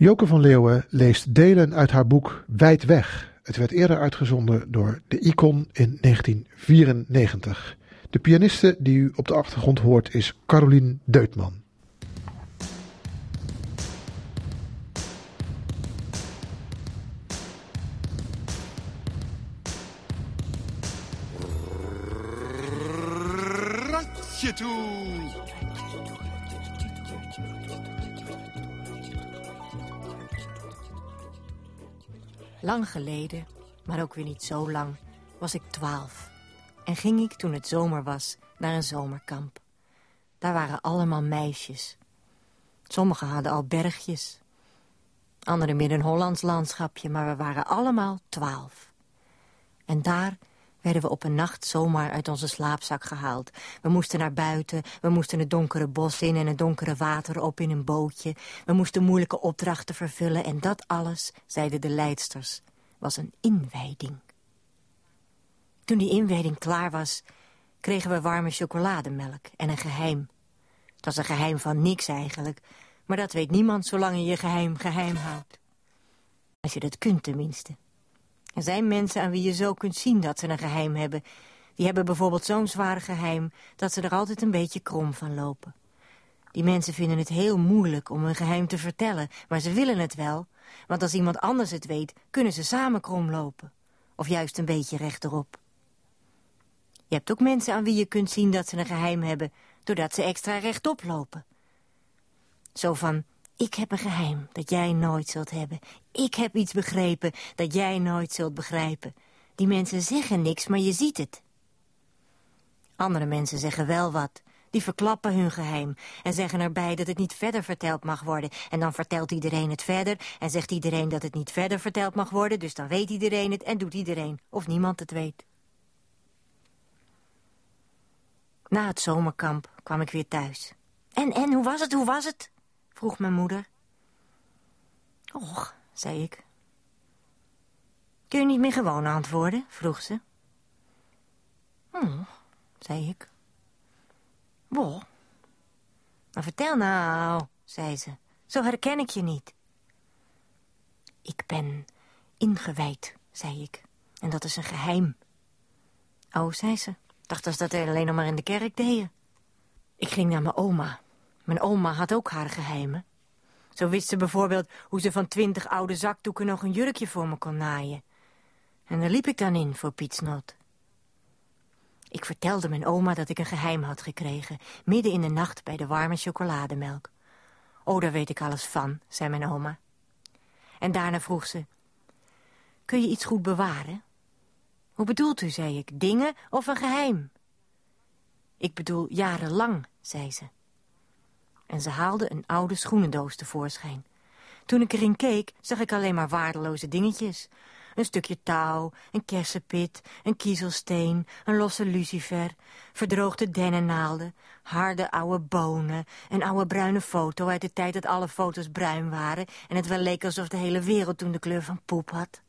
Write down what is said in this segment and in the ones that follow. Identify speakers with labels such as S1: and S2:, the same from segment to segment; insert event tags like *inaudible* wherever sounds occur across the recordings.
S1: Joke van Leeuwen leest delen uit haar boek Wijd Weg. Het werd eerder uitgezonden door de Icon in 1994. De pianiste die u op de achtergrond hoort is Carolien Deutman.
S2: Randje toe!
S3: Lang geleden, maar ook weer niet zo lang, was ik twaalf. En ging ik, toen het zomer was, naar een zomerkamp. Daar waren allemaal meisjes. Sommigen hadden al bergjes. Anderen meer een Hollands landschapje, maar we waren allemaal twaalf. En daar werden we op een nacht zomaar uit onze slaapzak gehaald. We moesten naar buiten, we moesten het donkere bos in... en het donkere water op in een bootje. We moesten moeilijke opdrachten vervullen... en dat alles, zeiden de leidsters, was een inwijding. Toen die inwijding klaar was, kregen we warme chocolademelk en een geheim. Het was een geheim van niks eigenlijk... maar dat weet niemand zolang je je geheim geheim houdt. Als je dat kunt tenminste. Er zijn mensen aan wie je zo kunt zien dat ze een geheim hebben. Die hebben bijvoorbeeld zo'n zwaar geheim dat ze er altijd een beetje krom van lopen. Die mensen vinden het heel moeilijk om hun geheim te vertellen, maar ze willen het wel. Want als iemand anders het weet, kunnen ze samen krom lopen. Of juist een beetje rechterop. Je hebt ook mensen aan wie je kunt zien dat ze een geheim hebben, doordat ze extra rechtop lopen. Zo van, ik heb een geheim dat jij nooit zult hebben. Ik heb iets begrepen dat jij nooit zult begrijpen. Die mensen zeggen niks, maar je ziet het. Andere mensen zeggen wel wat. Die verklappen hun geheim en zeggen erbij dat het niet verder verteld mag worden. En dan vertelt iedereen het verder en zegt iedereen dat het niet verder verteld mag worden. Dus dan weet iedereen het en doet iedereen of niemand het weet. Na het zomerkamp kwam ik weer thuis. En, en, hoe was het, hoe was het? Vroeg mijn moeder. Och, zei ik. Kun je niet meer gewoon antwoorden? vroeg ze. Hm, zei ik. Wo. Maar vertel nou, zei ze. Zo herken ik je niet. Ik ben ingewijd, zei ik. En dat is een geheim. Oh, zei ze. Dacht dat ze dat alleen nog maar in de kerk deden. Ik ging naar mijn oma. Mijn oma had ook haar geheimen. Zo wist ze bijvoorbeeld hoe ze van twintig oude zakdoeken nog een jurkje voor me kon naaien. En daar liep ik dan in voor Pietsnot. Ik vertelde mijn oma dat ik een geheim had gekregen, midden in de nacht bij de warme chocolademelk. Oh, daar weet ik alles van, zei mijn oma. En daarna vroeg ze, kun je iets goed bewaren? Hoe bedoelt u, zei ik, dingen of een geheim? Ik bedoel jarenlang, zei ze en ze haalde een oude schoenendoos tevoorschijn. Toen ik erin keek, zag ik alleen maar waardeloze dingetjes. Een stukje touw, een kersenpit, een kiezelsteen, een losse lucifer, verdroogde dennennaalden, harde oude bonen, een oude bruine foto uit de tijd dat alle foto's bruin waren en het wel leek alsof de hele wereld toen de kleur van poep had.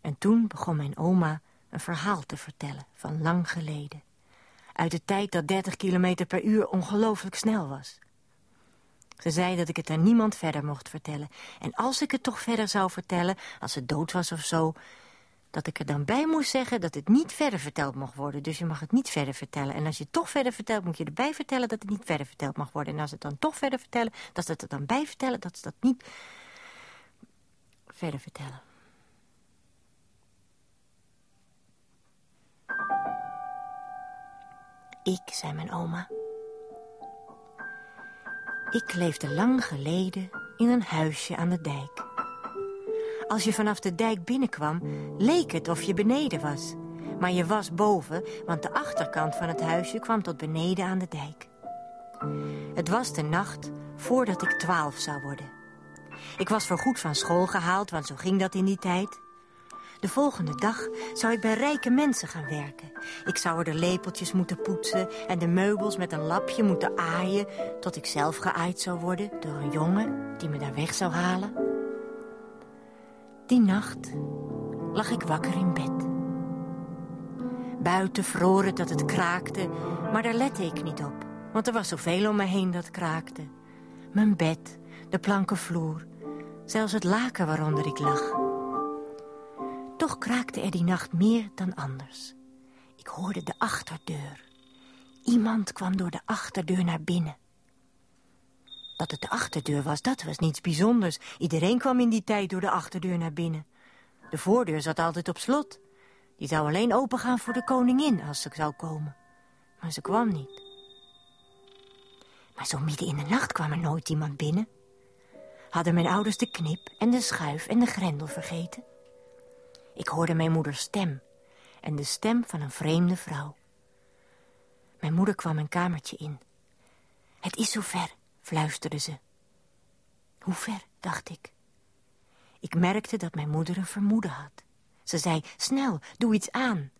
S3: En toen begon mijn oma een verhaal te vertellen van lang geleden uit de tijd dat 30 kilometer per uur ongelooflijk snel was. Ze zei dat ik het aan niemand verder mocht vertellen. En als ik het toch verder zou vertellen, als ze dood was of zo... dat ik er dan bij moest zeggen dat het niet verder verteld mag worden. Dus je mag het niet verder vertellen. En als je het toch verder vertelt, moet je erbij vertellen dat het niet verder verteld mag worden. En als het dan toch verder vertellen, dat ze het er dan bij vertellen dat ze dat niet verder vertellen. Ik, zei mijn oma. Ik leefde lang geleden in een huisje aan de dijk. Als je vanaf de dijk binnenkwam, leek het of je beneden was. Maar je was boven, want de achterkant van het huisje kwam tot beneden aan de dijk. Het was de nacht voordat ik twaalf zou worden. Ik was voorgoed van school gehaald, want zo ging dat in die tijd. De volgende dag zou ik bij rijke mensen gaan werken. Ik zou er de lepeltjes moeten poetsen en de meubels met een lapje moeten aaien... tot ik zelf geaaid zou worden door een jongen die me daar weg zou halen. Die nacht lag ik wakker in bed. Buiten vroor het dat het kraakte, maar daar lette ik niet op. Want er was zoveel om me heen dat kraakte. Mijn bed, de planken vloer, zelfs het laken waaronder ik lag. Toch kraakte er die nacht meer dan anders. Ik hoorde de achterdeur. Iemand kwam door de achterdeur naar binnen. Dat het de achterdeur was, dat was niets bijzonders. Iedereen kwam in die tijd door de achterdeur naar binnen. De voordeur zat altijd op slot. Die zou alleen opengaan voor de koningin als ze zou komen. Maar ze kwam niet. Maar zo midden in de nacht kwam er nooit iemand binnen. Hadden mijn ouders de knip en de schuif en de grendel vergeten? Ik hoorde mijn moeders stem en de stem van een vreemde vrouw. Mijn moeder kwam een kamertje in. Het is zover, fluisterde ze. Hoe ver, dacht ik. Ik merkte dat mijn moeder een vermoeden had. Ze zei, snel, doe iets aan.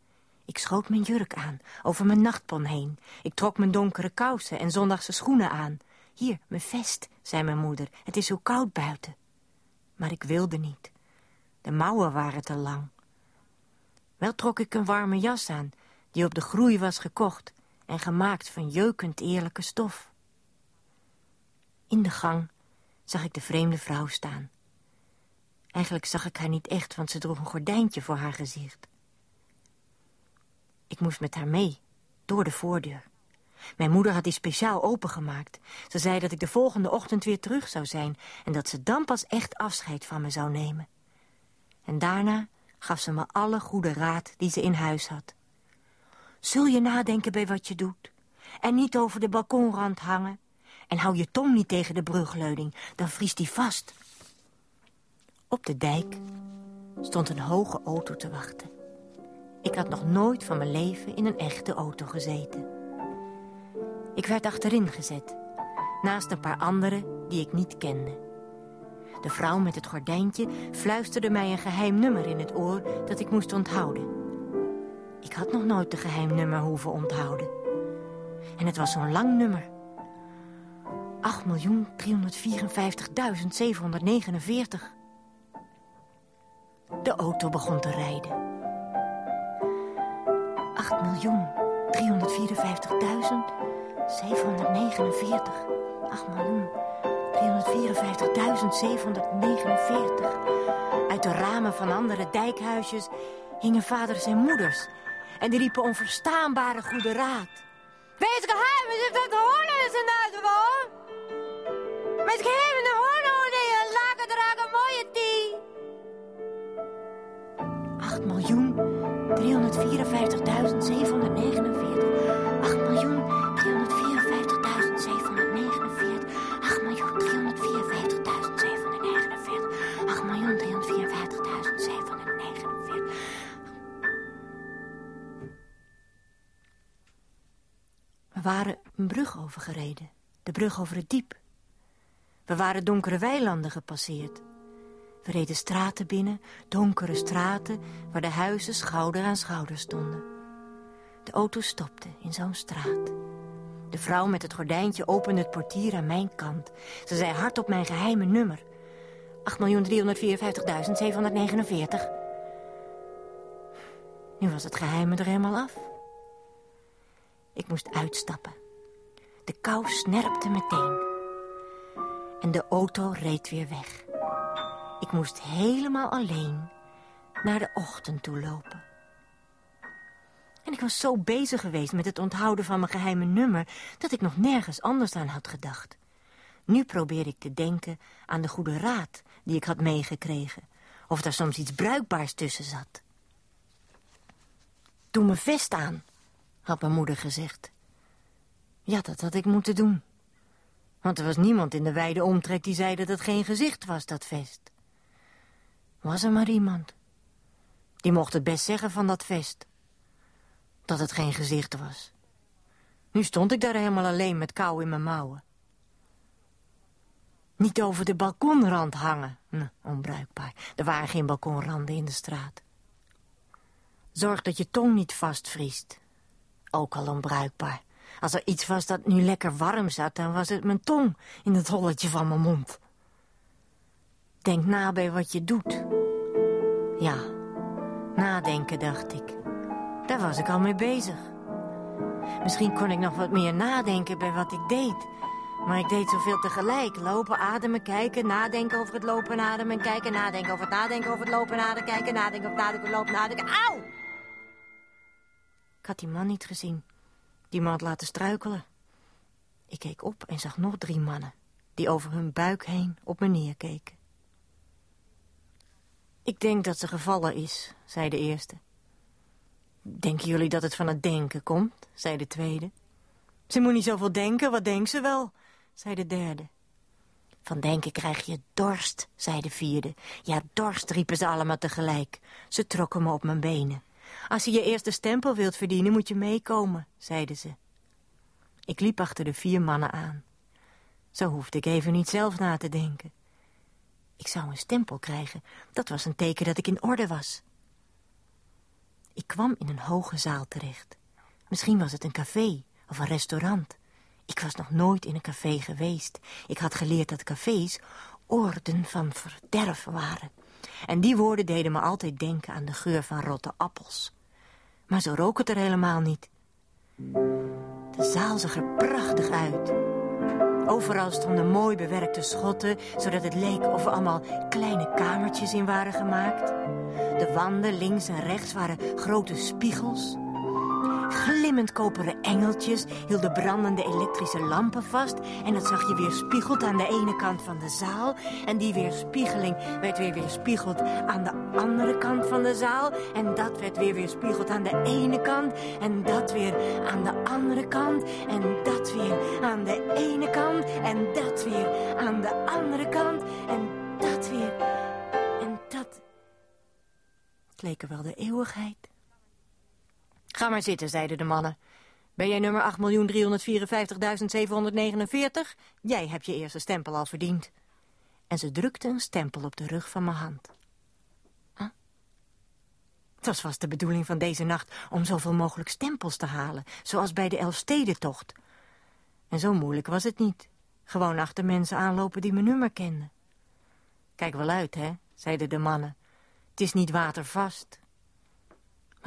S3: Ik schoot mijn jurk aan, over mijn nachtpon heen. Ik trok mijn donkere kousen en zondagse schoenen aan. Hier, mijn vest, zei mijn moeder, het is zo koud buiten. Maar ik wilde niet. De mouwen waren te lang. Wel trok ik een warme jas aan, die op de groei was gekocht... en gemaakt van jeukend eerlijke stof. In de gang zag ik de vreemde vrouw staan. Eigenlijk zag ik haar niet echt, want ze droeg een gordijntje voor haar gezicht. Ik moest met haar mee, door de voordeur. Mijn moeder had die speciaal opengemaakt. Ze zei dat ik de volgende ochtend weer terug zou zijn... en dat ze dan pas echt afscheid van me zou nemen. En daarna gaf ze me alle goede raad die ze in huis had. Zul je nadenken bij wat je doet? En niet over de balkonrand hangen? En hou je tong niet tegen de brugleuning, dan vriest die vast. Op de dijk stond een hoge auto te wachten. Ik had nog nooit van mijn leven in een echte auto gezeten. Ik werd achterin gezet, naast een paar anderen die ik niet kende. De vrouw met het gordijntje fluisterde mij een geheim nummer in het oor dat ik moest onthouden. Ik had nog nooit de geheim nummer hoeven onthouden. En het was zo'n lang nummer. 8.354.749. De auto begon te rijden. 8.354.749. 8 miljoen. 354.749. Uit de ramen van andere dijkhuisjes hingen vaders en moeders. En die riepen onverstaanbare goede raad. Wees geheim, is dat hoorn is in de woon. Met geheim de hoorn die lagen dragen mooie die. 8 miljoen 354.749. waren een brug overgereden. De brug over het diep. We waren donkere weilanden gepasseerd. We reden straten binnen, donkere straten... waar de huizen schouder aan schouder stonden. De auto stopte in zo'n straat. De vrouw met het gordijntje opende het portier aan mijn kant. Ze zei hardop mijn geheime nummer. 8.354.749. Nu was het geheime er helemaal af. Ik moest uitstappen. De kou snerpte meteen. En de auto reed weer weg. Ik moest helemaal alleen naar de ochtend toe lopen. En ik was zo bezig geweest met het onthouden van mijn geheime nummer... dat ik nog nergens anders aan had gedacht. Nu probeer ik te denken aan de goede raad die ik had meegekregen. Of er soms iets bruikbaars tussen zat. Doe mijn vest aan, had mijn moeder gezegd. Ja, dat had ik moeten doen. Want er was niemand in de wijde omtrek die zei dat het geen gezicht was, dat vest. Was er maar iemand. Die mocht het best zeggen van dat vest. Dat het geen gezicht was. Nu stond ik daar helemaal alleen met kou in mijn mouwen. Niet over de balkonrand hangen. Nee, onbruikbaar. Er waren geen balkonranden in de straat. Zorg dat je tong niet vastvriest. Ook al onbruikbaar. Als er iets was dat nu lekker warm zat, dan was het mijn tong in het holletje van mijn mond. Denk na bij wat je doet. Ja, nadenken, dacht ik. Daar was ik al mee bezig. Misschien kon ik nog wat meer nadenken bij wat ik deed. Maar ik deed zoveel tegelijk. Lopen, ademen, kijken, nadenken over het lopen, ademen, kijken, nadenken over het nadenken over het lopen, ademen, kijken, nadenken over het nadenken, lopen, nadenken. Auw! Ik had die man niet gezien. Die man had laten struikelen. Ik keek op en zag nog drie mannen, die over hun buik heen op me neerkeken. Ik denk dat ze gevallen is, zei de eerste. Denken jullie dat het van het denken komt, zei de tweede. Ze moet niet zoveel denken, wat denkt ze wel, zei de derde. Van denken krijg je dorst, zei de vierde. Ja, dorst, riepen ze allemaal tegelijk. Ze trokken me op mijn benen. Als je je eerste stempel wilt verdienen, moet je meekomen, zeiden ze. Ik liep achter de vier mannen aan. Zo hoefde ik even niet zelf na te denken. Ik zou een stempel krijgen. Dat was een teken dat ik in orde was. Ik kwam in een hoge zaal terecht. Misschien was het een café of een restaurant. Ik was nog nooit in een café geweest. Ik had geleerd dat cafés orden van verderf waren. En die woorden deden me altijd denken aan de geur van rotte appels. Maar zo rook het er helemaal niet. De zaal zag er prachtig uit. Overal stonden mooi bewerkte schotten, zodat het leek of er allemaal kleine kamertjes in waren gemaakt. De wanden links en rechts waren grote spiegels. Glimmend koperen engeltjes hielden brandende elektrische lampen vast... en dat zag je weer spiegeld aan de ene kant van de zaal... en die weerspiegeling werd weer weerspiegeld aan de andere kant van de zaal... en dat werd weer weerspiegeld aan de ene kant... en dat weer aan de andere kant... en dat weer aan de ene kant... en dat weer aan de andere kant... en dat weer... en dat... Het leek er wel de eeuwigheid... Ga maar zitten, zeiden de mannen. Ben jij nummer 8.354.749? Jij hebt je eerste stempel al verdiend. En ze drukte een stempel op de rug van mijn hand. Huh? Het was vast de bedoeling van deze nacht om zoveel mogelijk stempels te halen, zoals bij de Elfstedentocht. En zo moeilijk was het niet. Gewoon achter mensen aanlopen die mijn nummer kenden. Kijk wel uit, hè, zeiden de mannen. Het is niet watervast.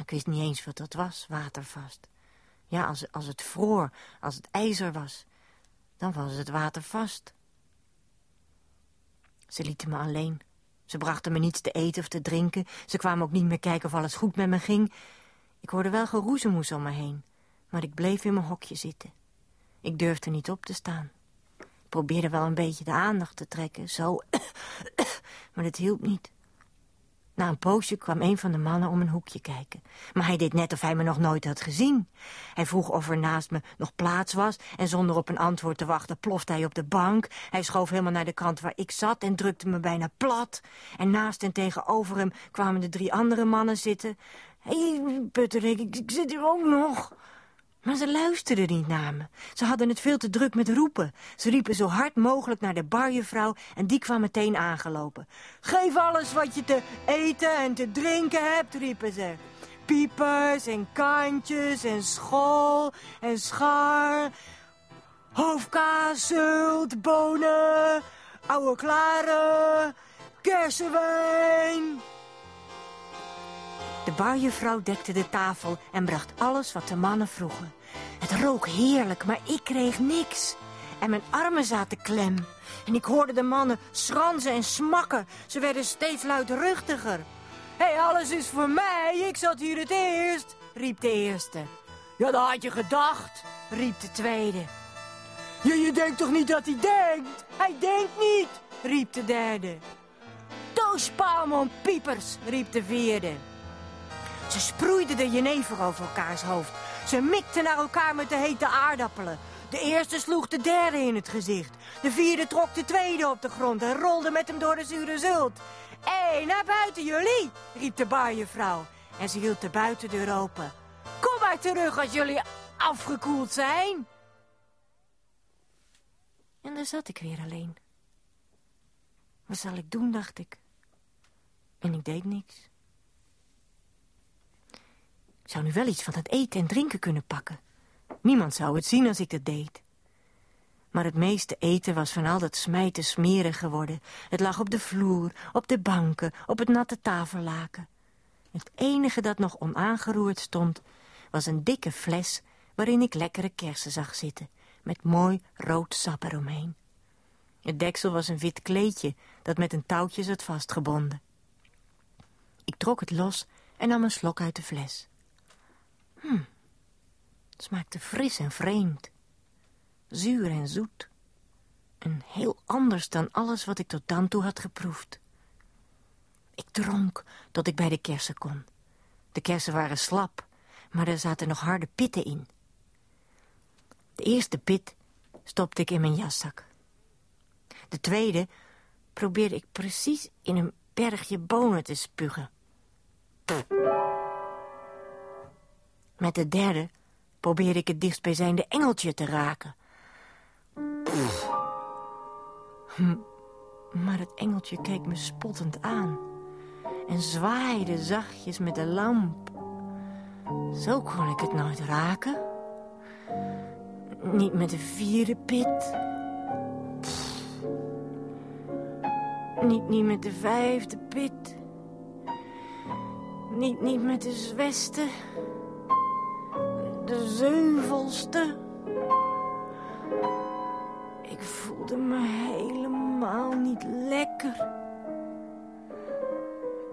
S3: Maar ik wist niet eens wat dat was, watervast. Ja, als, als het vroor, als het ijzer was, dan was het watervast. Ze lieten me alleen. Ze brachten me niets te eten of te drinken. Ze kwamen ook niet meer kijken of alles goed met me ging. Ik hoorde wel geroezemoes om me heen, maar ik bleef in mijn hokje zitten. Ik durfde niet op te staan. Ik probeerde wel een beetje de aandacht te trekken, zo, *coughs* maar het hielp niet. Na een poosje kwam een van de mannen om een hoekje kijken. Maar hij deed net of hij me nog nooit had gezien. Hij vroeg of er naast me nog plaats was... en zonder op een antwoord te wachten plofte hij op de bank. Hij schoof helemaal naar de kant waar ik zat en drukte me bijna plat. En naast en tegenover hem kwamen de drie andere mannen zitten. Hé, hey, Putterik, ik, ik zit hier ook nog... Maar ze luisterden niet naar me. Ze hadden het veel te druk met roepen. Ze riepen zo hard mogelijk naar de barjevrouw en die kwam meteen aangelopen. Geef alles wat je te eten en te drinken hebt, riepen ze. Piepers en kantjes en school en schaar. Hoofdkaas, zult, bonen, oude klaren, kersenwijn. De barjevrouw dekte de tafel en bracht alles wat de mannen vroegen. Het rook heerlijk, maar ik kreeg niks. En mijn armen zaten klem. En ik hoorde de mannen schranzen en smakken. Ze werden steeds luidruchtiger. Hé, hey, alles is voor mij, ik zat hier het eerst, riep de eerste. Ja, dat had je gedacht, riep de tweede. Ja, je denkt toch niet dat hij denkt? Hij denkt niet, riep de derde. Palmon piepers, riep de vierde. Ze sproeiden de jenever over elkaars hoofd. Ze mikten naar elkaar met de hete aardappelen. De eerste sloeg de derde in het gezicht. De vierde trok de tweede op de grond en rolde met hem door de zure zult. Hé, naar buiten jullie, riep de baarjevrouw. En ze hield de buitendeur open. Kom maar terug als jullie afgekoeld zijn. En daar zat ik weer alleen. Wat zal ik doen, dacht ik. En ik deed niks zou nu wel iets van het eten en drinken kunnen pakken. Niemand zou het zien als ik dat deed. Maar het meeste eten was van al dat smijten smerig geworden. Het lag op de vloer, op de banken, op het natte tafellaken. Het enige dat nog onaangeroerd stond, was een dikke fles waarin ik lekkere kersen zag zitten. met mooi rood sap eromheen. Het deksel was een wit kleedje dat met een touwtje zat vastgebonden. Ik trok het los en nam een slok uit de fles. Hm, het smaakte fris en vreemd. Zuur en zoet. En heel anders dan alles wat ik tot dan toe had geproefd. Ik dronk tot ik bij de kersen kon. De kersen waren slap, maar er zaten nog harde pitten in. De eerste pit stopte ik in mijn jaszak. De tweede probeerde ik precies in een bergje bonen te spugen. Met de derde probeerde ik het dichtstbijzijnde engeltje te raken. Hm, maar het engeltje keek me spottend aan en zwaaide zachtjes met de lamp. Zo kon ik het nooit raken. Niet met de vierde pit. Niet, niet met de vijfde pit. Niet, niet met de zesde. De zevenste. Ik voelde me helemaal niet lekker.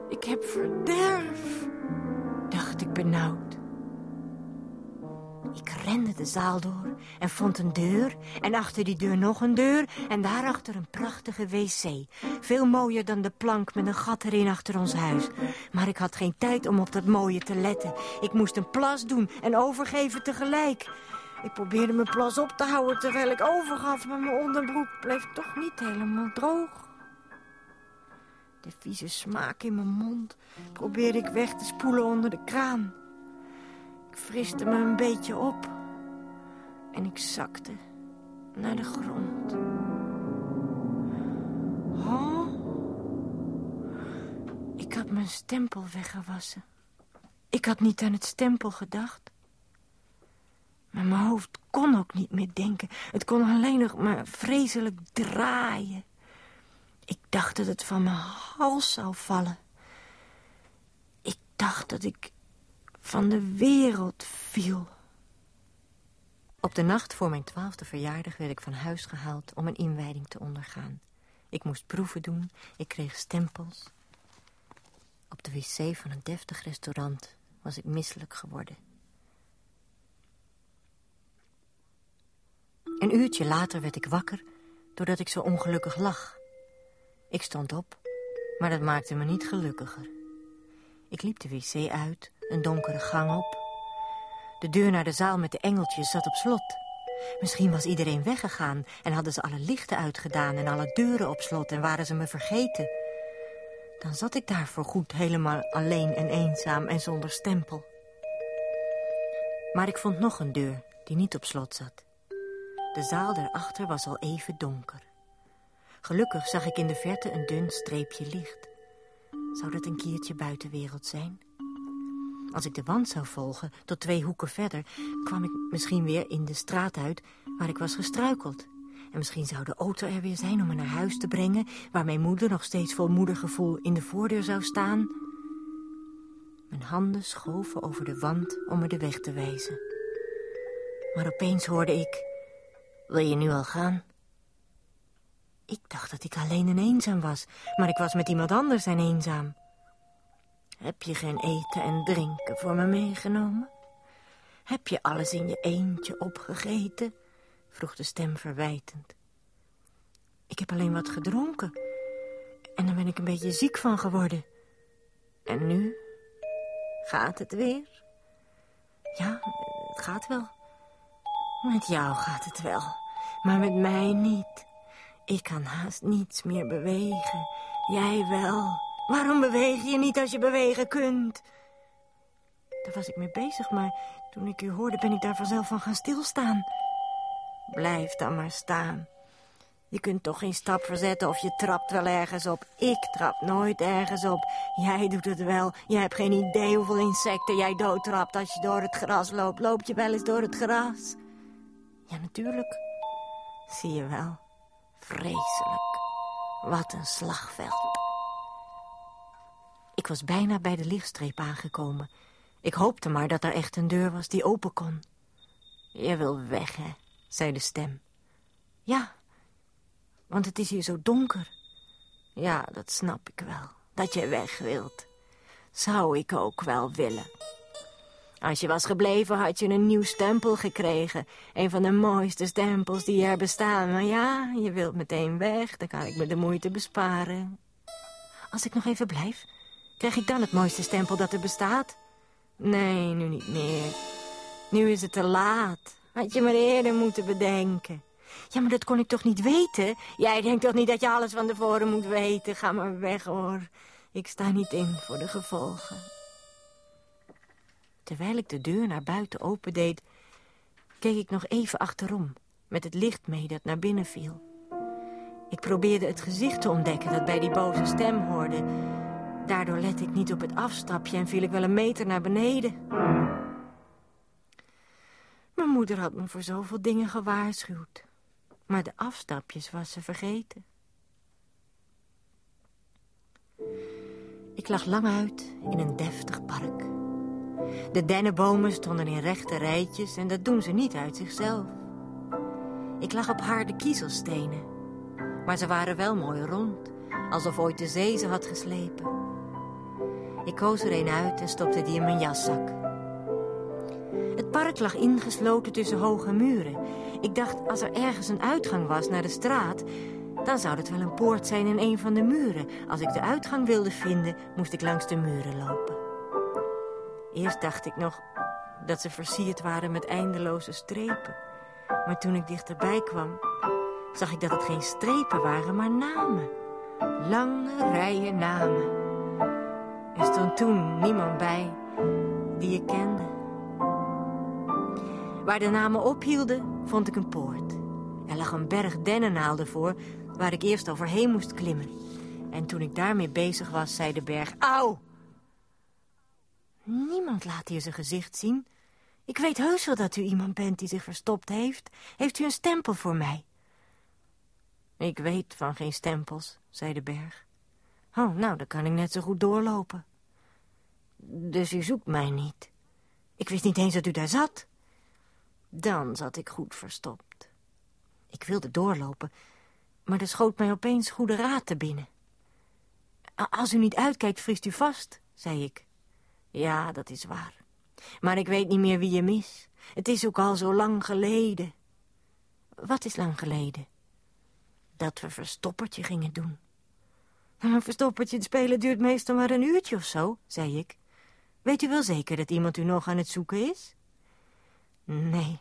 S3: Ik heb verderf, dacht ik benauwd. Ik rende de zaal door en vond een deur en achter die deur nog een deur en daarachter een prachtige wc. Veel mooier dan de plank met een gat erin achter ons huis. Maar ik had geen tijd om op dat mooie te letten. Ik moest een plas doen en overgeven tegelijk. Ik probeerde mijn plas op te houden terwijl ik overgaf, maar mijn onderbroek bleef toch niet helemaal droog. De vieze smaak in mijn mond probeerde ik weg te spoelen onder de kraan. Friste me een beetje op en ik zakte naar de grond. Oh, ik had mijn stempel weggewassen. Ik had niet aan het stempel gedacht. Maar mijn hoofd kon ook niet meer denken. Het kon alleen nog maar vreselijk draaien. Ik dacht dat het van mijn hals zou vallen. Ik dacht dat ik van de wereld viel. Op de nacht voor mijn twaalfde verjaardag werd ik van huis gehaald om een inwijding te ondergaan. Ik moest proeven doen, ik kreeg stempels. Op de wc van een deftig restaurant was ik misselijk geworden. Een uurtje later werd ik wakker doordat ik zo ongelukkig lag. Ik stond op, maar dat maakte me niet gelukkiger. Ik liep de wc uit, een donkere gang op. De deur naar de zaal met de engeltjes zat op slot. Misschien was iedereen weggegaan en hadden ze alle lichten uitgedaan en alle deuren op slot en waren ze me vergeten. Dan zat ik daar voorgoed helemaal alleen en eenzaam en zonder stempel. Maar ik vond nog een deur die niet op slot zat. De zaal daarachter was al even donker. Gelukkig zag ik in de verte een dun streepje licht. Zou dat een keertje buitenwereld zijn? Als ik de wand zou volgen, tot twee hoeken verder... kwam ik misschien weer in de straat uit waar ik was gestruikeld. En misschien zou de auto er weer zijn om me naar huis te brengen... waar mijn moeder nog steeds vol moedergevoel in de voordeur zou staan. Mijn handen schoven over de wand om me de weg te wijzen. Maar opeens hoorde ik... Wil je nu al gaan? Ik dacht dat ik alleen en eenzaam was, maar ik was met iemand anders en eenzaam. Heb je geen eten en drinken voor me meegenomen? Heb je alles in je eentje opgegeten? vroeg de stem verwijtend. Ik heb alleen wat gedronken. En daar ben ik een beetje ziek van geworden. En nu? Gaat het weer? Ja, het gaat wel. Met jou gaat het wel, maar met mij niet. Ik kan haast niets meer bewegen. Jij wel. Waarom beweeg je niet als je bewegen kunt? Daar was ik mee bezig, maar toen ik u hoorde ben ik daar vanzelf van gaan stilstaan. Blijf dan maar staan. Je kunt toch geen stap verzetten of je trapt wel ergens op. Ik trap nooit ergens op. Jij doet het wel. Je hebt geen idee hoeveel insecten jij doodtrapt als je door het gras loopt. Loop je wel eens door het gras? Ja, natuurlijk. Zie je wel. Vreselijk. Wat een slagveld. Ik was bijna bij de lichtstreep aangekomen. Ik hoopte maar dat er echt een deur was die open kon. Je wil weg, hè? zei de stem. Ja, want het is hier zo donker. Ja, dat snap ik wel, dat je weg wilt. Zou ik ook wel willen. Als je was gebleven, had je een nieuw stempel gekregen. Een van de mooiste stempels die er bestaan. Maar ja, je wilt meteen weg, dan kan ik me de moeite besparen. Als ik nog even blijf, krijg ik dan het mooiste stempel dat er bestaat? Nee, nu niet meer. Nu is het te laat. Had je maar eerder moeten bedenken. Ja, maar dat kon ik toch niet weten? Jij denkt toch niet dat je alles van tevoren moet weten? Ga maar weg, hoor. Ik sta niet in voor de gevolgen. Terwijl ik de deur naar buiten opendeed, keek ik nog even achterom, met het licht mee dat naar binnen viel. Ik probeerde het gezicht te ontdekken dat bij die boze stem hoorde. Daardoor lette ik niet op het afstapje en viel ik wel een meter naar beneden. Mijn moeder had me voor zoveel dingen gewaarschuwd. Maar de afstapjes was ze vergeten. Ik lag lang uit in een deftig park. De dennenbomen stonden in rechte rijtjes en dat doen ze niet uit zichzelf. Ik lag op harde kiezelstenen, maar ze waren wel mooi rond, alsof ooit de zee ze had geslepen. Ik koos er een uit en stopte die in mijn jaszak. Het park lag ingesloten tussen hoge muren. Ik dacht, als er ergens een uitgang was naar de straat... dan zou het wel een poort zijn in een van de muren. Als ik de uitgang wilde vinden, moest ik langs de muren lopen. Eerst dacht ik nog dat ze versierd waren met eindeloze strepen. Maar toen ik dichterbij kwam, zag ik dat het geen strepen waren, maar namen. Lange rijen namen. Er stond toen niemand bij die ik kende. Waar de namen ophielden, vond ik een poort. Er lag een berg dennennaalden voor, waar ik eerst overheen moest klimmen. En toen ik daarmee bezig was, zei de berg... Auw! Niemand laat hier zijn gezicht zien. Ik weet heus wel dat u iemand bent die zich verstopt heeft. Heeft u een stempel voor mij? Ik weet van geen stempels, zei de berg. Oh, nou, dan kan ik net zo goed doorlopen. Dus u zoekt mij niet. Ik wist niet eens dat u daar zat. Dan zat ik goed verstopt. Ik wilde doorlopen, maar er schoot mij opeens goede raad te binnen. Als u niet uitkijkt, vriest u vast, zei ik. Ja, dat is waar. Maar ik weet niet meer wie je mis. Het is ook al zo lang geleden. Wat is lang geleden? Dat we verstoppertje gingen doen. Een verstoppertje spelen duurt meestal maar een uurtje of zo, zei ik. Weet u wel zeker dat iemand u nog aan het zoeken is? Nee.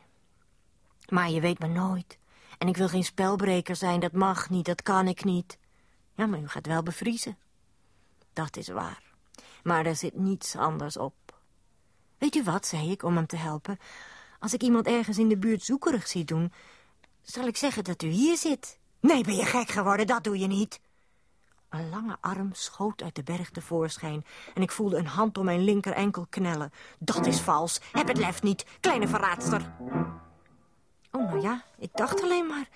S3: Maar je weet me nooit. En ik wil geen spelbreker zijn, dat mag niet, dat kan ik niet. Ja, maar u gaat wel bevriezen. Dat is waar. Maar er zit niets anders op. Weet u wat, zei ik, om hem te helpen. Als ik iemand ergens in de buurt zoekerig zie doen... zal ik zeggen dat u hier zit. Nee, ben je gek geworden, dat doe je niet. Een lange arm schoot uit de berg tevoorschijn... en ik voelde een hand om mijn linker enkel knellen. Dat is vals. Heb het lef niet, kleine verraadster. Oh, nou ja, ik dacht alleen maar.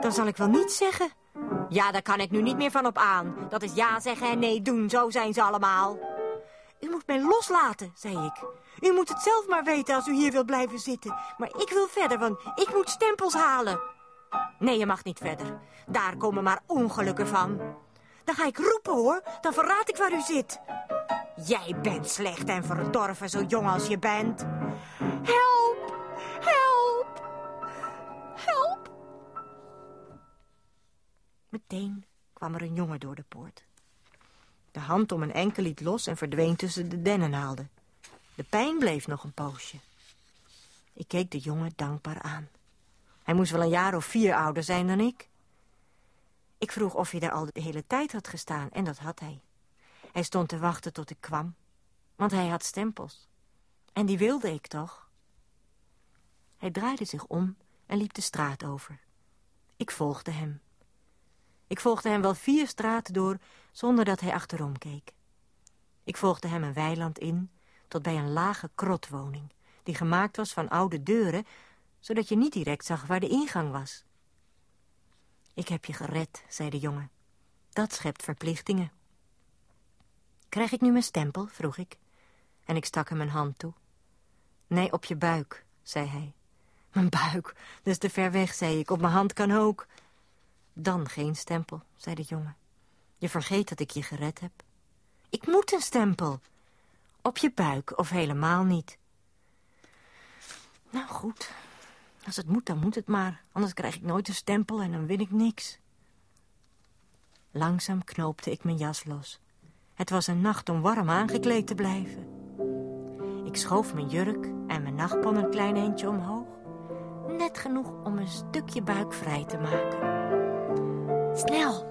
S3: Dan zal ik wel niet zeggen. Ja, daar kan ik nu niet meer van op aan. Dat is ja zeggen en nee doen, zo zijn ze allemaal. U moet mij loslaten, zei ik. U moet het zelf maar weten als u hier wilt blijven zitten. Maar ik wil verder, want ik moet stempels halen. Nee, je mag niet verder. Daar komen maar ongelukken van. Dan ga ik roepen, hoor. Dan verraad ik waar u zit. Jij bent slecht en verdorven, zo jong als je bent. Help! Help! Help! Meteen kwam er een jongen door de poort. De hand om een enkel liet los en verdween tussen de dennennaalden. De pijn bleef nog een poosje. Ik keek de jongen dankbaar aan. Hij moest wel een jaar of vier ouder zijn dan ik. Ik vroeg of hij daar al de hele tijd had gestaan en dat had hij. Hij stond te wachten tot ik kwam, want hij had stempels. En die wilde ik toch? Hij draaide zich om en liep de straat over. Ik volgde hem. Ik volgde hem wel vier straten door, zonder dat hij achterom keek. Ik volgde hem een weiland in, tot bij een lage krotwoning... die gemaakt was van oude deuren, zodat je niet direct zag waar de ingang was. Ik heb je gered, zei de jongen. Dat schept verplichtingen. Krijg ik nu mijn stempel, vroeg ik. En ik stak hem een hand toe. Nee, op je buik, zei hij. Mijn buik, dat is te ver weg, zei ik. Op mijn hand kan ook. Dan geen stempel, zei de jongen. Je vergeet dat ik je gered heb. Ik moet een stempel. Op je buik of helemaal niet. Nou goed, als het moet, dan moet het maar. Anders krijg ik nooit een stempel en dan win ik niks. Langzaam knoopte ik mijn jas los. Het was een nacht om warm aangekleed te blijven. Ik schoof mijn jurk en mijn nachtpon een klein eentje omhoog. Net genoeg om een stukje buik vrij te maken. Snel!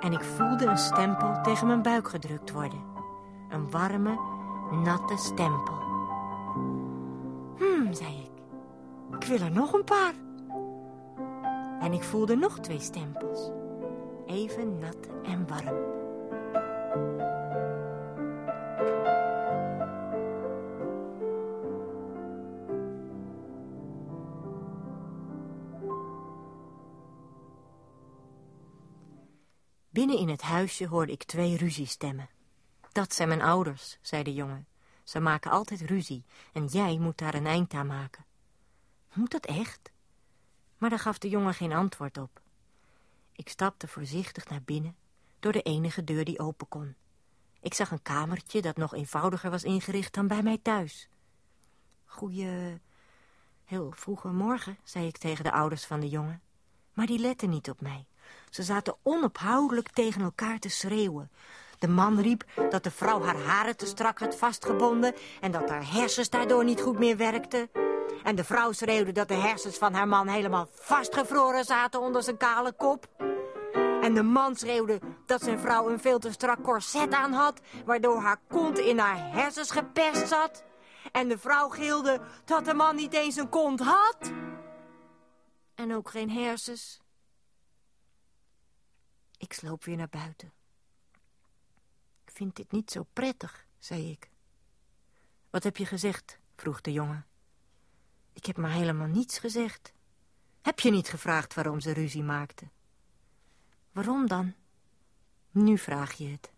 S3: En ik voelde een stempel tegen mijn buik gedrukt worden. Een warme, natte stempel. Hmm, zei ik. Ik wil er nog een paar. En ik voelde nog twee stempels. Even nat en warm. Binnen in het huisje hoorde ik twee ruziestemmen. Dat zijn mijn ouders, zei de jongen. Ze maken altijd ruzie en jij moet daar een eind aan maken. Moet dat echt? Maar daar gaf de jongen geen antwoord op. Ik stapte voorzichtig naar binnen, door de enige deur die open kon. Ik zag een kamertje dat nog eenvoudiger was ingericht dan bij mij thuis. Goeie... heel vroege morgen, zei ik tegen de ouders van de jongen. Maar die letten niet op mij. Ze zaten onophoudelijk tegen elkaar te schreeuwen. De man riep dat de vrouw haar haren te strak had vastgebonden... en dat haar hersens daardoor niet goed meer werkten. En de vrouw schreeuwde dat de hersens van haar man helemaal vastgevroren zaten onder zijn kale kop. En de man schreeuwde dat zijn vrouw een veel te strak korset aan had... waardoor haar kont in haar hersens geperst zat. En de vrouw gilde dat de man niet eens een kont had. En ook geen hersens. Ik sloop weer naar buiten. Ik vind dit niet zo prettig, zei ik. Wat heb je gezegd? vroeg de jongen. Ik heb maar helemaal niets gezegd. Heb je niet gevraagd waarom ze ruzie maakten? Waarom dan? Nu vraag je het.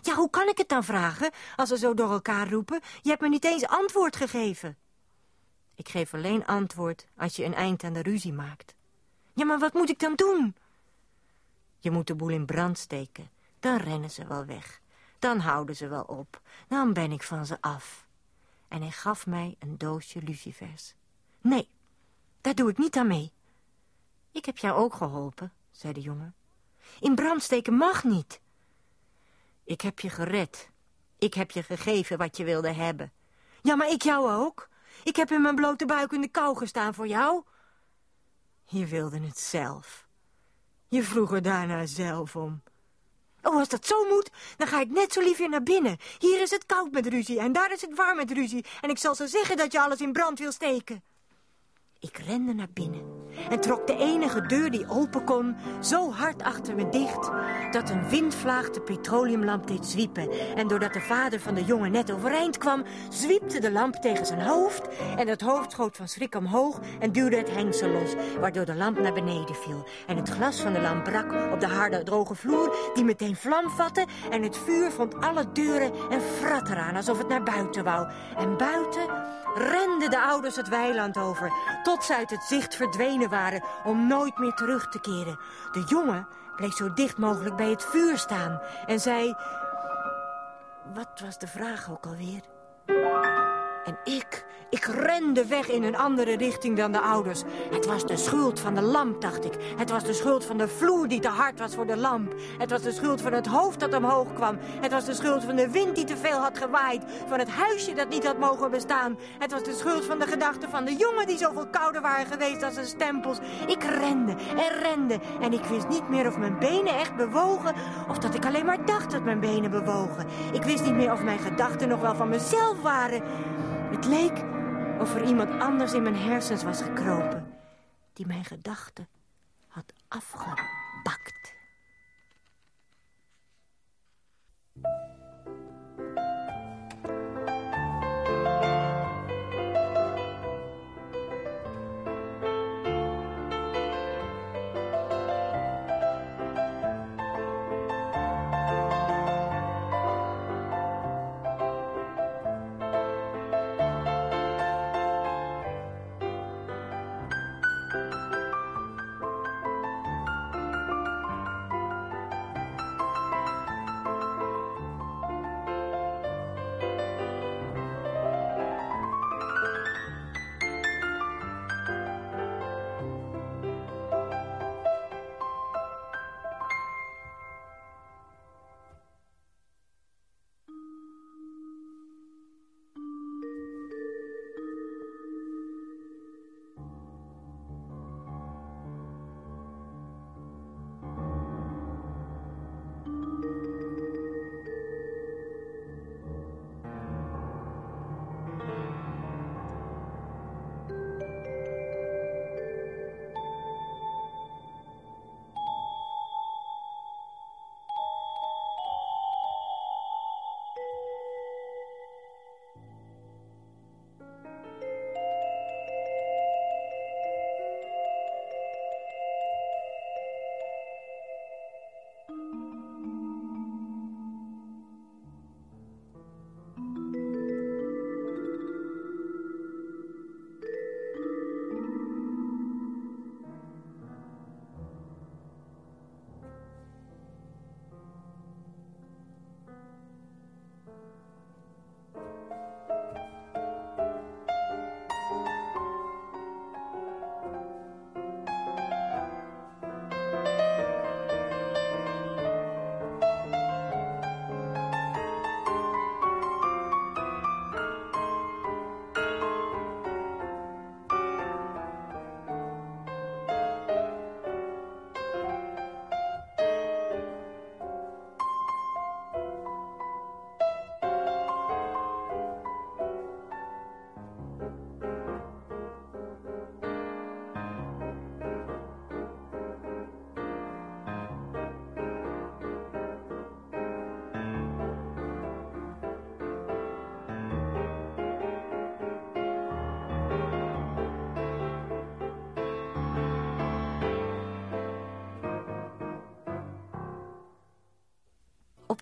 S3: Ja, hoe kan ik het dan vragen, als ze zo door elkaar roepen? Je hebt me niet eens antwoord gegeven. Ik geef alleen antwoord als je een eind aan de ruzie maakt. Ja, maar wat moet ik dan doen? Je moet de boel in brand steken. Dan rennen ze wel weg. Dan houden ze wel op. Dan ben ik van ze af. En hij gaf mij een doosje lucifers. Nee, daar doe ik niet aan mee. Ik heb jou ook geholpen, zei de jongen. In brand steken mag niet. Ik heb je gered. Ik heb je gegeven wat je wilde hebben. Ja, maar ik jou ook. Ik heb in mijn blote buik in de kou gestaan voor jou. Je wilde het zelf. Je vroeg er daarna zelf om. Oh, als dat zo moet, dan ga ik net zo lief weer naar binnen. Hier is het koud met ruzie en daar is het warm met ruzie. En ik zal ze zeggen dat je alles in brand wil steken. Ik rende naar binnen en trok de enige deur die open kon zo hard achter me dicht dat een windvlaag de petroleumlamp deed zwiepen. En doordat de vader van de jongen net overeind kwam, zwiepte de lamp tegen zijn hoofd en het hoofd schoot van schrik omhoog en duwde het hengsel los, waardoor de lamp naar beneden viel. En het glas van de lamp brak op de harde, droge vloer, die meteen vlam vatte en het vuur vond alle deuren en frat eraan alsof het naar buiten wou. En buiten renden de ouders het weiland over, tot ze uit het zicht verdwenen waren om nooit meer terug te keren. De jongen bleef zo dicht mogelijk bij het vuur staan en zei... Wat was de vraag ook alweer? En ik, ik rende weg in een andere richting dan de ouders. Het was de schuld van de lamp, dacht ik. Het was de schuld van de vloer die te hard was voor de lamp. Het was de schuld van het hoofd dat omhoog kwam. Het was de schuld van de wind die te veel had gewaaid. Van het huisje dat niet had mogen bestaan. Het was de schuld van de gedachten van de jongen die zoveel kouder waren geweest als zijn stempels. Ik rende en rende en ik wist niet meer of mijn benen echt bewogen... of dat ik alleen maar dacht dat mijn benen bewogen. Ik wist niet meer of mijn gedachten nog wel van mezelf waren... Het leek of er iemand anders in mijn hersens was gekropen... die mijn gedachten had afgepakt.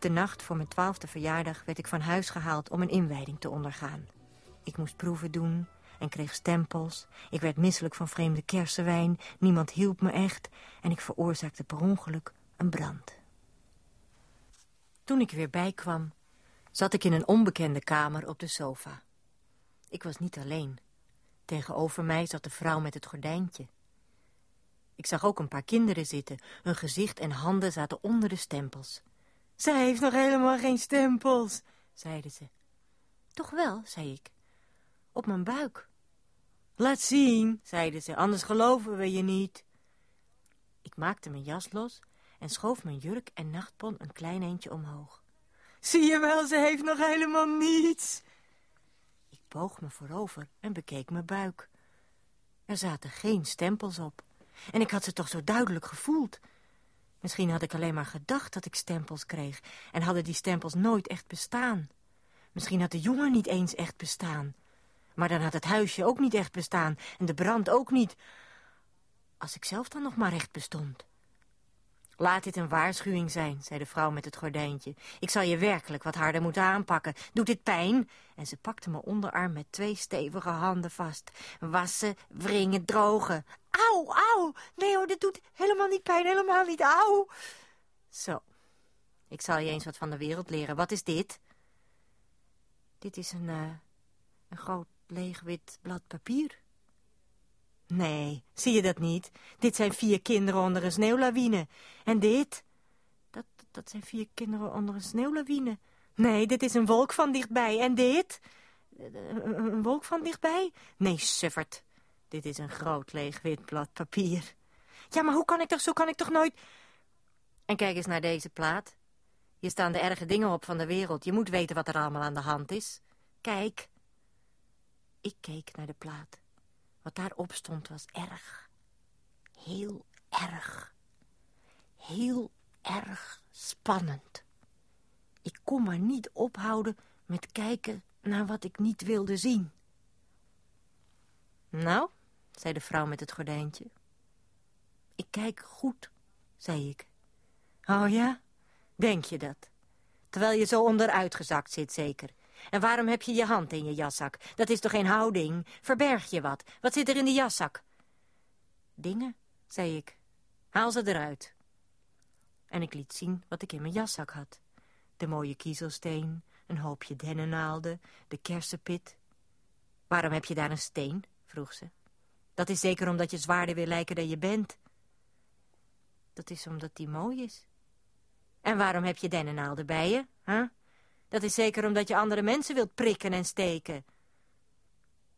S3: De nacht voor mijn twaalfde verjaardag werd ik van huis gehaald om een inwijding te ondergaan. Ik moest proeven doen en kreeg stempels. Ik werd misselijk van vreemde kersenwijn. Niemand hielp me echt. En ik veroorzaakte per ongeluk een brand. Toen ik weer bijkwam, zat ik in een onbekende kamer op de sofa. Ik was niet alleen. Tegenover mij zat de vrouw met het gordijntje. Ik zag ook een paar kinderen zitten. Hun gezicht en handen zaten onder de stempels. Zij heeft nog helemaal geen stempels, zeiden ze. Toch wel, zei ik. Op mijn buik. Laat zien, zeiden ze, anders geloven we je niet. Ik maakte mijn jas los en schoof mijn jurk en nachtpon een klein eentje omhoog. Zie je wel, ze heeft nog helemaal niets. Ik boog me voorover en bekeek mijn buik. Er zaten geen stempels op. En ik had ze toch zo duidelijk gevoeld. Misschien had ik alleen maar gedacht dat ik stempels kreeg... en hadden die stempels nooit echt bestaan. Misschien had de jongen niet eens echt bestaan. Maar dan had het huisje ook niet echt bestaan en de brand ook niet. Als ik zelf dan nog maar echt bestond. Laat dit een waarschuwing zijn, zei de vrouw met het gordijntje. Ik zal je werkelijk wat harder moeten aanpakken. Doet dit pijn? En ze pakte mijn onderarm met twee stevige handen vast. Wassen, wringen, drogen. Auw, auw. Nee hoor, dit doet helemaal niet pijn, helemaal niet. Auw. Zo. Ik zal je eens wat van de wereld leren. Wat is dit? Dit is een, uh, een groot leeg wit blad papier. Nee, zie je dat niet? Dit zijn vier kinderen onder een sneeuwlawine. En dit? Dat, dat zijn vier kinderen onder een sneeuwlawine. Nee, dit is een wolk van dichtbij. En dit? Een wolk van dichtbij? Nee, suffert. Dit is een groot leeg wit blad papier. Ja, maar hoe kan ik toch, zo kan ik toch nooit... En kijk eens naar deze plaat. Hier staan de erge dingen op van de wereld. Je moet weten wat er allemaal aan de hand is. Kijk. Ik keek naar de plaat. Wat daarop stond was erg. Heel erg. Heel erg spannend. Ik kon maar niet ophouden met kijken naar wat ik niet wilde zien. Nou, zei de vrouw met het gordijntje. Ik kijk goed, zei ik. Oh ja, denk je dat? Terwijl je zo onderuitgezakt zit, zeker. En waarom heb je je hand in je jaszak? Dat is toch geen houding? Verberg je wat? Wat zit er in de jaszak? Dingen, zei ik. Haal ze eruit. En ik liet zien wat ik in mijn jaszak had. De mooie kiezelsteen, een hoopje dennennaalden, de kersenpit. Waarom heb je daar een steen? vroeg ze. Dat is zeker omdat je zwaarder wil lijken dan je bent. Dat is omdat die mooi is. En waarom heb je dennennaalden bij je, hè? Dat is zeker omdat je andere mensen wilt prikken en steken.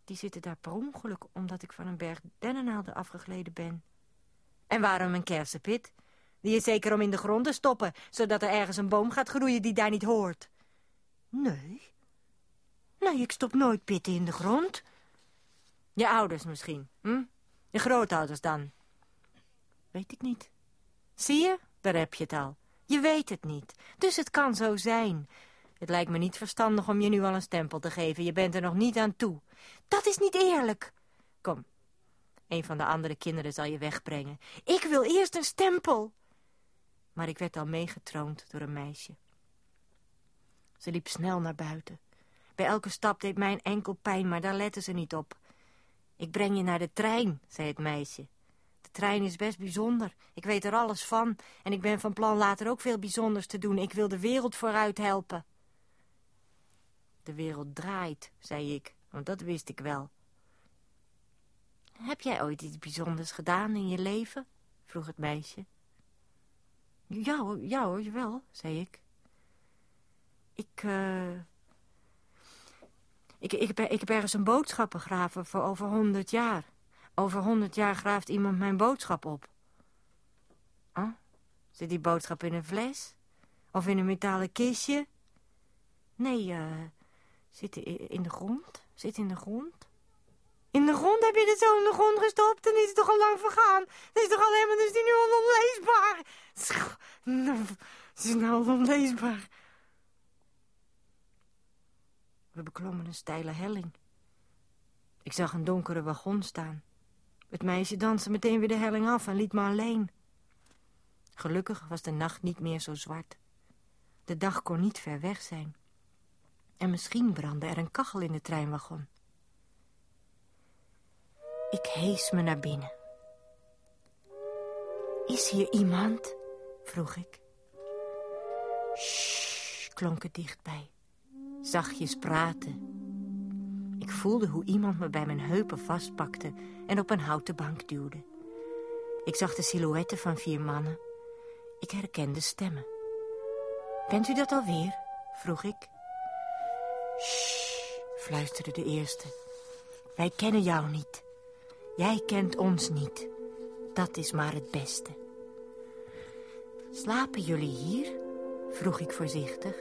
S3: Die zitten daar per ongeluk omdat ik van een berg dennennaalden afgegleden ben. En waarom een kersenpit? Die is zeker om in de grond te stoppen, zodat er ergens een boom gaat groeien die daar niet hoort. Nee. Nee, ik stop nooit pitten in de grond. Je ouders misschien, hm? Je grootouders dan? Weet ik niet. Zie je? Daar heb je het al. Je weet het niet. Dus het kan zo zijn. Het lijkt me niet verstandig om je nu al een stempel te geven. Je bent er nog niet aan toe. Dat is niet eerlijk. Kom, een van de andere kinderen zal je wegbrengen. Ik wil eerst een stempel. Maar ik werd al meegetroond door een meisje. Ze liep snel naar buiten. Bij elke stap deed mijn enkel pijn, maar daar lette ze niet op. Ik breng je naar de trein, zei het meisje. De trein is best bijzonder. Ik weet er alles van. En ik ben van plan later ook veel bijzonders te doen. Ik wil de wereld vooruit helpen. De wereld draait, zei ik, want dat wist ik wel. Heb jij ooit iets bijzonders gedaan in je leven? vroeg het meisje. Ja ja hoor, jawel, zei ik. Ik, uh... ik, ik, ik heb ergens een boodschap begraven voor over honderd jaar. Over honderd jaar graaft iemand mijn boodschap op. Oh, zit die boodschap in een fles? Of in een metalen kistje? Nee, eh... Zit in de grond? Zit in de grond? In de grond? Heb je dit zo in de grond gestopt? Dan is het toch al lang vergaan? Dan is toch al helemaal, is die nu onleesbaar? Het is nou al onleesbaar. We beklommen een steile helling. Ik zag een donkere wagon staan. Het meisje danste meteen weer de helling af en liet me alleen. Gelukkig was de nacht niet meer zo zwart. De dag kon niet ver weg zijn. En misschien brandde er een kachel in de treinwagon. Ik hees me naar binnen. Is hier iemand? vroeg ik. Shh, klonk het dichtbij. Zachtjes praten. Ik voelde hoe iemand me bij mijn heupen vastpakte en op een houten bank duwde. Ik zag de silhouetten van vier mannen. Ik herkende stemmen. Bent u dat alweer? vroeg ik. Fluisterde de eerste. Wij kennen jou niet. Jij kent ons niet. Dat is maar het beste. Slapen jullie hier? vroeg ik voorzichtig.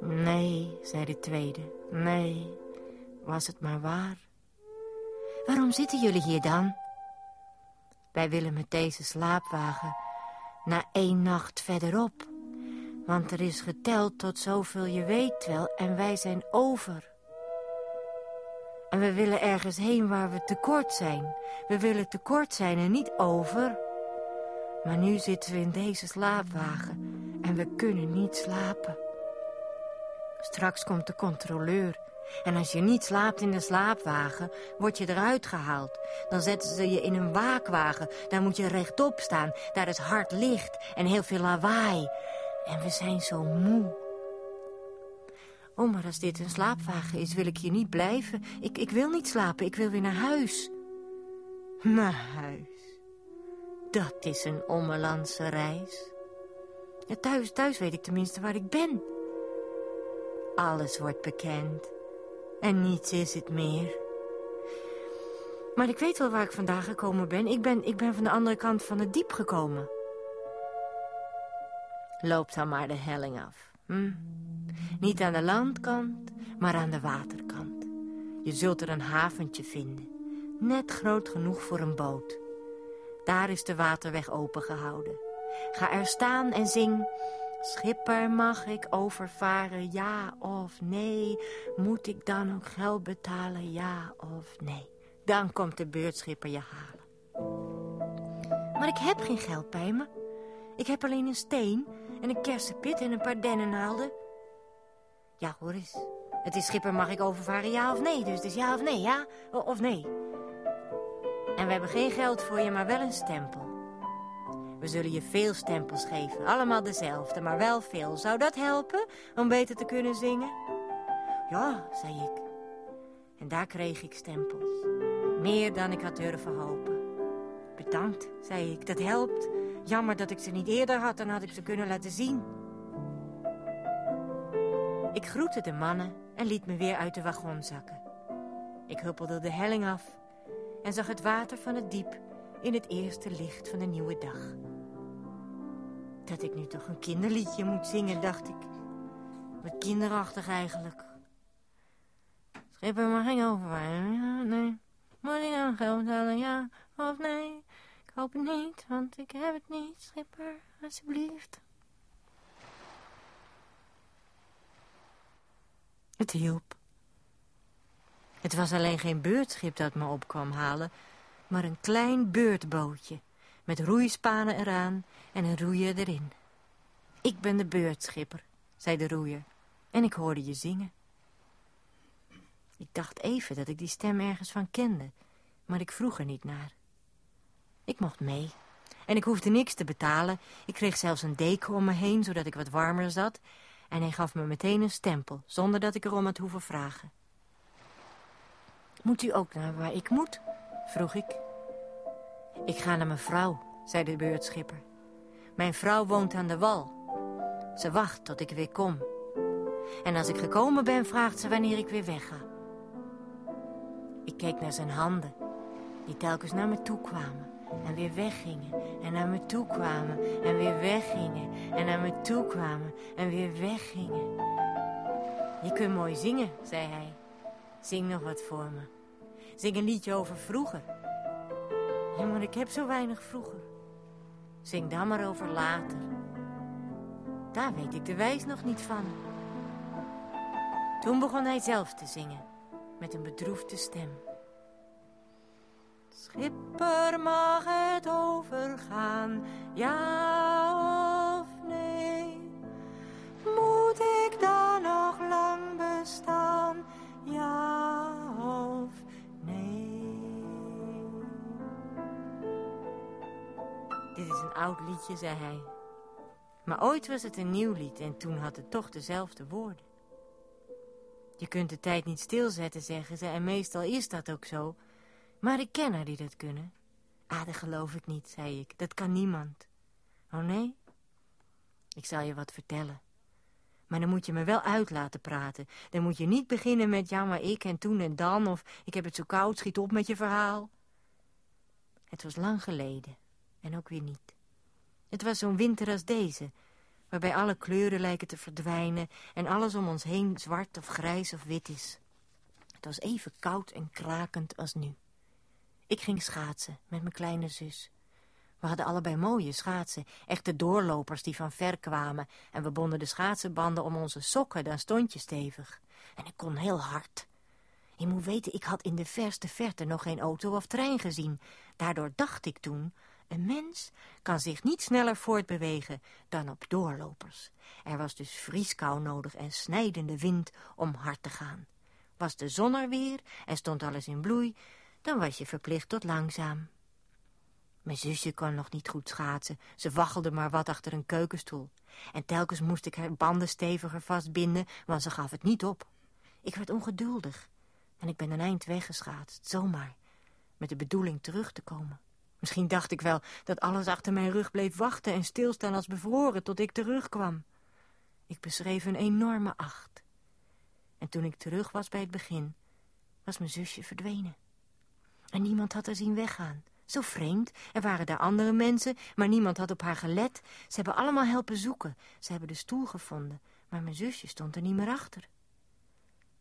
S3: Nee, zei de tweede. Nee, was het maar waar. Waarom zitten jullie hier dan? Wij willen met deze slaapwagen naar één nacht verderop. Want er is geteld tot zoveel je weet wel en wij zijn over. En we willen ergens heen waar we tekort zijn. We willen tekort zijn en niet over. Maar nu zitten we in deze slaapwagen en we kunnen niet slapen. Straks komt de controleur. En als je niet slaapt in de slaapwagen, word je eruit gehaald. Dan zetten ze je in een waakwagen. Daar moet je rechtop staan. Daar is hard licht en heel veel lawaai. En we zijn zo moe. Oh, maar als dit een slaapwagen is, wil ik hier niet blijven. Ik, ik wil niet slapen, ik wil weer naar huis. Naar huis. Dat is een ommelandse reis. Ja, thuis, thuis weet ik tenminste waar ik ben. Alles wordt bekend. En niets is het meer. Maar ik weet wel waar ik vandaag gekomen ben. Ik ben, ik ben van de andere kant van het diep gekomen. Loop dan maar de helling af. Hm? Niet aan de landkant, maar aan de waterkant. Je zult er een haventje vinden. Net groot genoeg voor een boot. Daar is de waterweg opengehouden. Ga er staan en zing... Schipper, mag ik overvaren, ja of nee? Moet ik dan ook geld betalen, ja of nee? Dan komt de beurtschipper je halen. Maar ik heb geen geld bij me. Ik heb alleen een steen en een kersenpit en een paar dennennaalden. Ja, hoor eens. Het is schipper, mag ik overvaren, ja of nee? Dus is ja of nee, ja of nee? En we hebben geen geld voor je, maar wel een stempel. We zullen je veel stempels geven, allemaal dezelfde, maar wel veel. Zou dat helpen om beter te kunnen zingen? Ja, zei ik. En daar kreeg ik stempels. Meer dan ik had durven hopen. Bedankt, zei ik, dat helpt. Jammer dat ik ze niet eerder had, dan had ik ze kunnen laten zien. Ik groette de mannen en liet me weer uit de wagon zakken. Ik huppelde de helling af en zag het water van het diep in het eerste licht van de nieuwe dag. Dat ik nu toch een kinderliedje moet zingen, dacht ik. Wat kinderachtig eigenlijk. Schipper mag ik overwaaien, ja, nee. Moet ik dan geld betalen, ja of nee? Ik hoop het niet, want ik heb het niet, schipper, alsjeblieft. Het hielp. Het was alleen geen beurtschip dat me op kwam halen, maar een klein beurtbootje met roeispanen eraan en een roeier erin. Ik ben de beurtschipper, zei de roeier, en ik hoorde je zingen. Ik dacht even dat ik die stem ergens van kende, maar ik vroeg er niet naar. Ik mocht mee. En ik hoefde niks te betalen. Ik kreeg zelfs een deken om me heen, zodat ik wat warmer zat. En hij gaf me meteen een stempel, zonder dat ik erom had hoeven vragen. Moet u ook naar waar ik moet? vroeg ik. Ik ga naar mijn vrouw, zei de beurtschipper. Mijn vrouw woont aan de wal. Ze wacht tot ik weer kom. En als ik gekomen ben, vraagt ze wanneer ik weer wegga. Ik keek naar zijn handen, die telkens naar me toe kwamen en weer weggingen. En naar me toe kwamen en weer weggingen. En naar me toe kwamen en weer weggingen. Je kunt mooi zingen, zei hij. Zing nog wat voor me. Zing een liedje over vroeger. Ja, maar ik heb zo weinig vroeger. Zing dan maar over later. Daar weet ik de wijs nog niet van. Toen begon hij zelf te zingen, met een bedroefde stem. Schipper mag het overgaan, ja of nee? Moet ik dan nog lang bestaan, ja of nee? Dit is een oud liedje, zei hij. Maar ooit was het een nieuw lied en toen had het toch dezelfde woorden. Je kunt de tijd niet stilzetten, zeggen ze, en meestal is dat ook zo... Maar ik ken er die dat kunnen. Ah, geloof ik niet, zei ik. Dat kan niemand. Oh nee? Ik zal je wat vertellen. Maar dan moet je me wel uit laten praten. Dan moet je niet beginnen met ja, maar ik en toen en dan... of ik heb het zo koud, schiet op met je verhaal. Het was lang geleden. En ook weer niet. Het was zo'n winter als deze... waarbij alle kleuren lijken te verdwijnen... en alles om ons heen zwart of grijs of wit is. Het was even koud en krakend als nu. Ik ging schaatsen met mijn kleine zus. We hadden allebei mooie schaatsen, echte doorlopers die van ver kwamen... en we bonden de schaatsenbanden om onze sokken, dan stond je stevig. En ik kon heel hard. Je moet weten, ik had in de verste verte nog geen auto of trein gezien. Daardoor dacht ik toen, een mens kan zich niet sneller voortbewegen dan op doorlopers. Er was dus vrieskou nodig en snijdende wind om hard te gaan. Was de zon er weer en stond alles in bloei, dan was je verplicht tot langzaam. Mijn zusje kon nog niet goed schaatsen. Ze waggelde maar wat achter een keukenstoel. En telkens moest ik haar banden steviger vastbinden, want ze gaf het niet op. Ik werd ongeduldig en ik ben een eind weggeschaatst, zomaar, met de bedoeling terug te komen. Misschien dacht ik wel dat alles achter mijn rug bleef wachten en stilstaan als bevroren tot ik terugkwam. Ik beschreef een enorme acht. En toen ik terug was bij het begin, was mijn zusje verdwenen. En niemand had haar zien weggaan. Zo vreemd. Er waren daar andere mensen, maar niemand had op haar gelet. Ze hebben allemaal helpen zoeken. Ze hebben de stoel gevonden, maar mijn zusje stond er niet meer achter.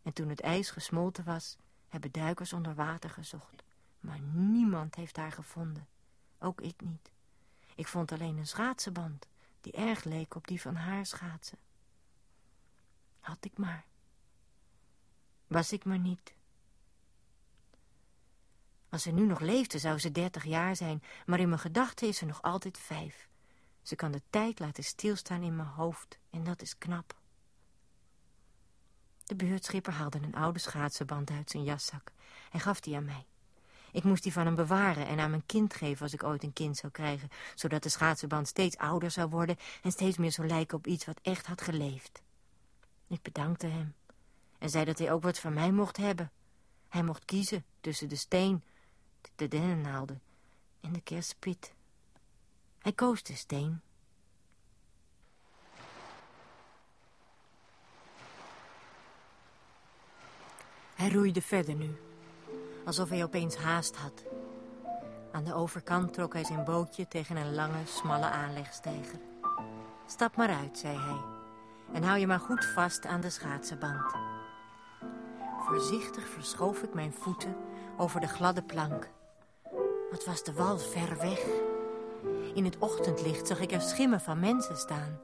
S3: En toen het ijs gesmolten was, hebben duikers onder water gezocht. Maar niemand heeft haar gevonden. Ook ik niet. Ik vond alleen een schaatsenband, die erg leek op die van haar schaatsen. Had ik maar. Was ik maar niet. Als ze nu nog leefde, zou ze dertig jaar zijn, maar in mijn gedachten is ze nog altijd vijf. Ze kan de tijd laten stilstaan in mijn hoofd en dat is knap. De buurtschipper haalde een oude schaatsenband uit zijn jaszak en gaf die aan mij. Ik moest die van hem bewaren en aan mijn kind geven als ik ooit een kind zou krijgen, zodat de schaatsenband steeds ouder zou worden en steeds meer zou lijken op iets wat echt had geleefd. Ik bedankte hem en zei dat hij ook wat van mij mocht hebben. Hij mocht kiezen tussen de steen de dennennaalden en de kerstpit. Hij koos de steen. Hij roeide verder nu, alsof hij opeens haast had. Aan de overkant trok hij zijn bootje tegen een lange, smalle aanlegstijger. Stap maar uit, zei hij, en hou je maar goed vast aan de schaatsenband. Voorzichtig verschoof ik mijn voeten over de gladde plank. Wat was de wal ver weg. In het ochtendlicht zag ik er schimmen van mensen staan.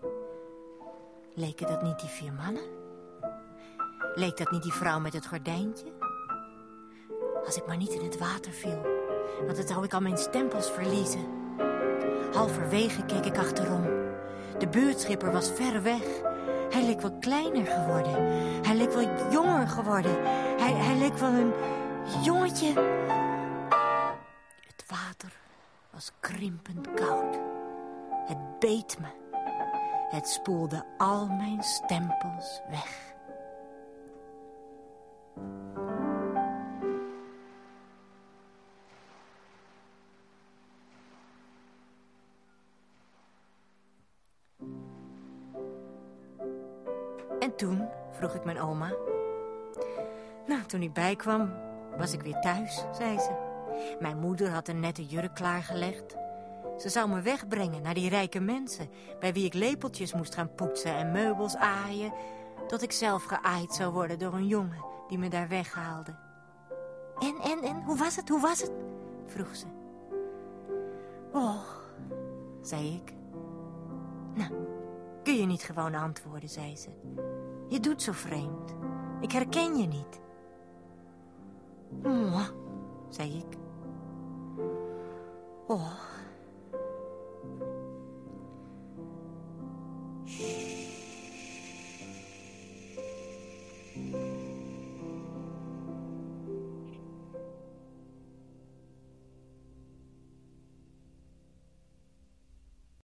S3: Leken dat niet die vier mannen? Leek dat niet die vrouw met het gordijntje? Als ik maar niet in het water viel, want dan zou ik al mijn stempels verliezen. Halverwege keek ik achterom. De buurtschipper was ver weg. Hij leek wel kleiner geworden. Hij leek wel jonger geworden. Hij, hij leek wel een jongetje water was krimpend koud. Het beet me. Het spoelde al mijn stempels weg. En toen, vroeg ik mijn oma. Nou, toen ik bijkwam, was ik weer thuis, zei ze. Mijn moeder had een nette jurk klaargelegd. Ze zou me wegbrengen naar die rijke mensen... bij wie ik lepeltjes moest gaan poetsen en meubels aaien... tot ik zelf geaaid zou worden door een jongen die me daar weghaalde. En, en, en, hoe was het, hoe was het? vroeg ze. Oh, zei ik. Nou, kun je niet gewoon antwoorden, zei ze. Je doet zo vreemd. Ik herken je niet. 嗯哇再一个哦。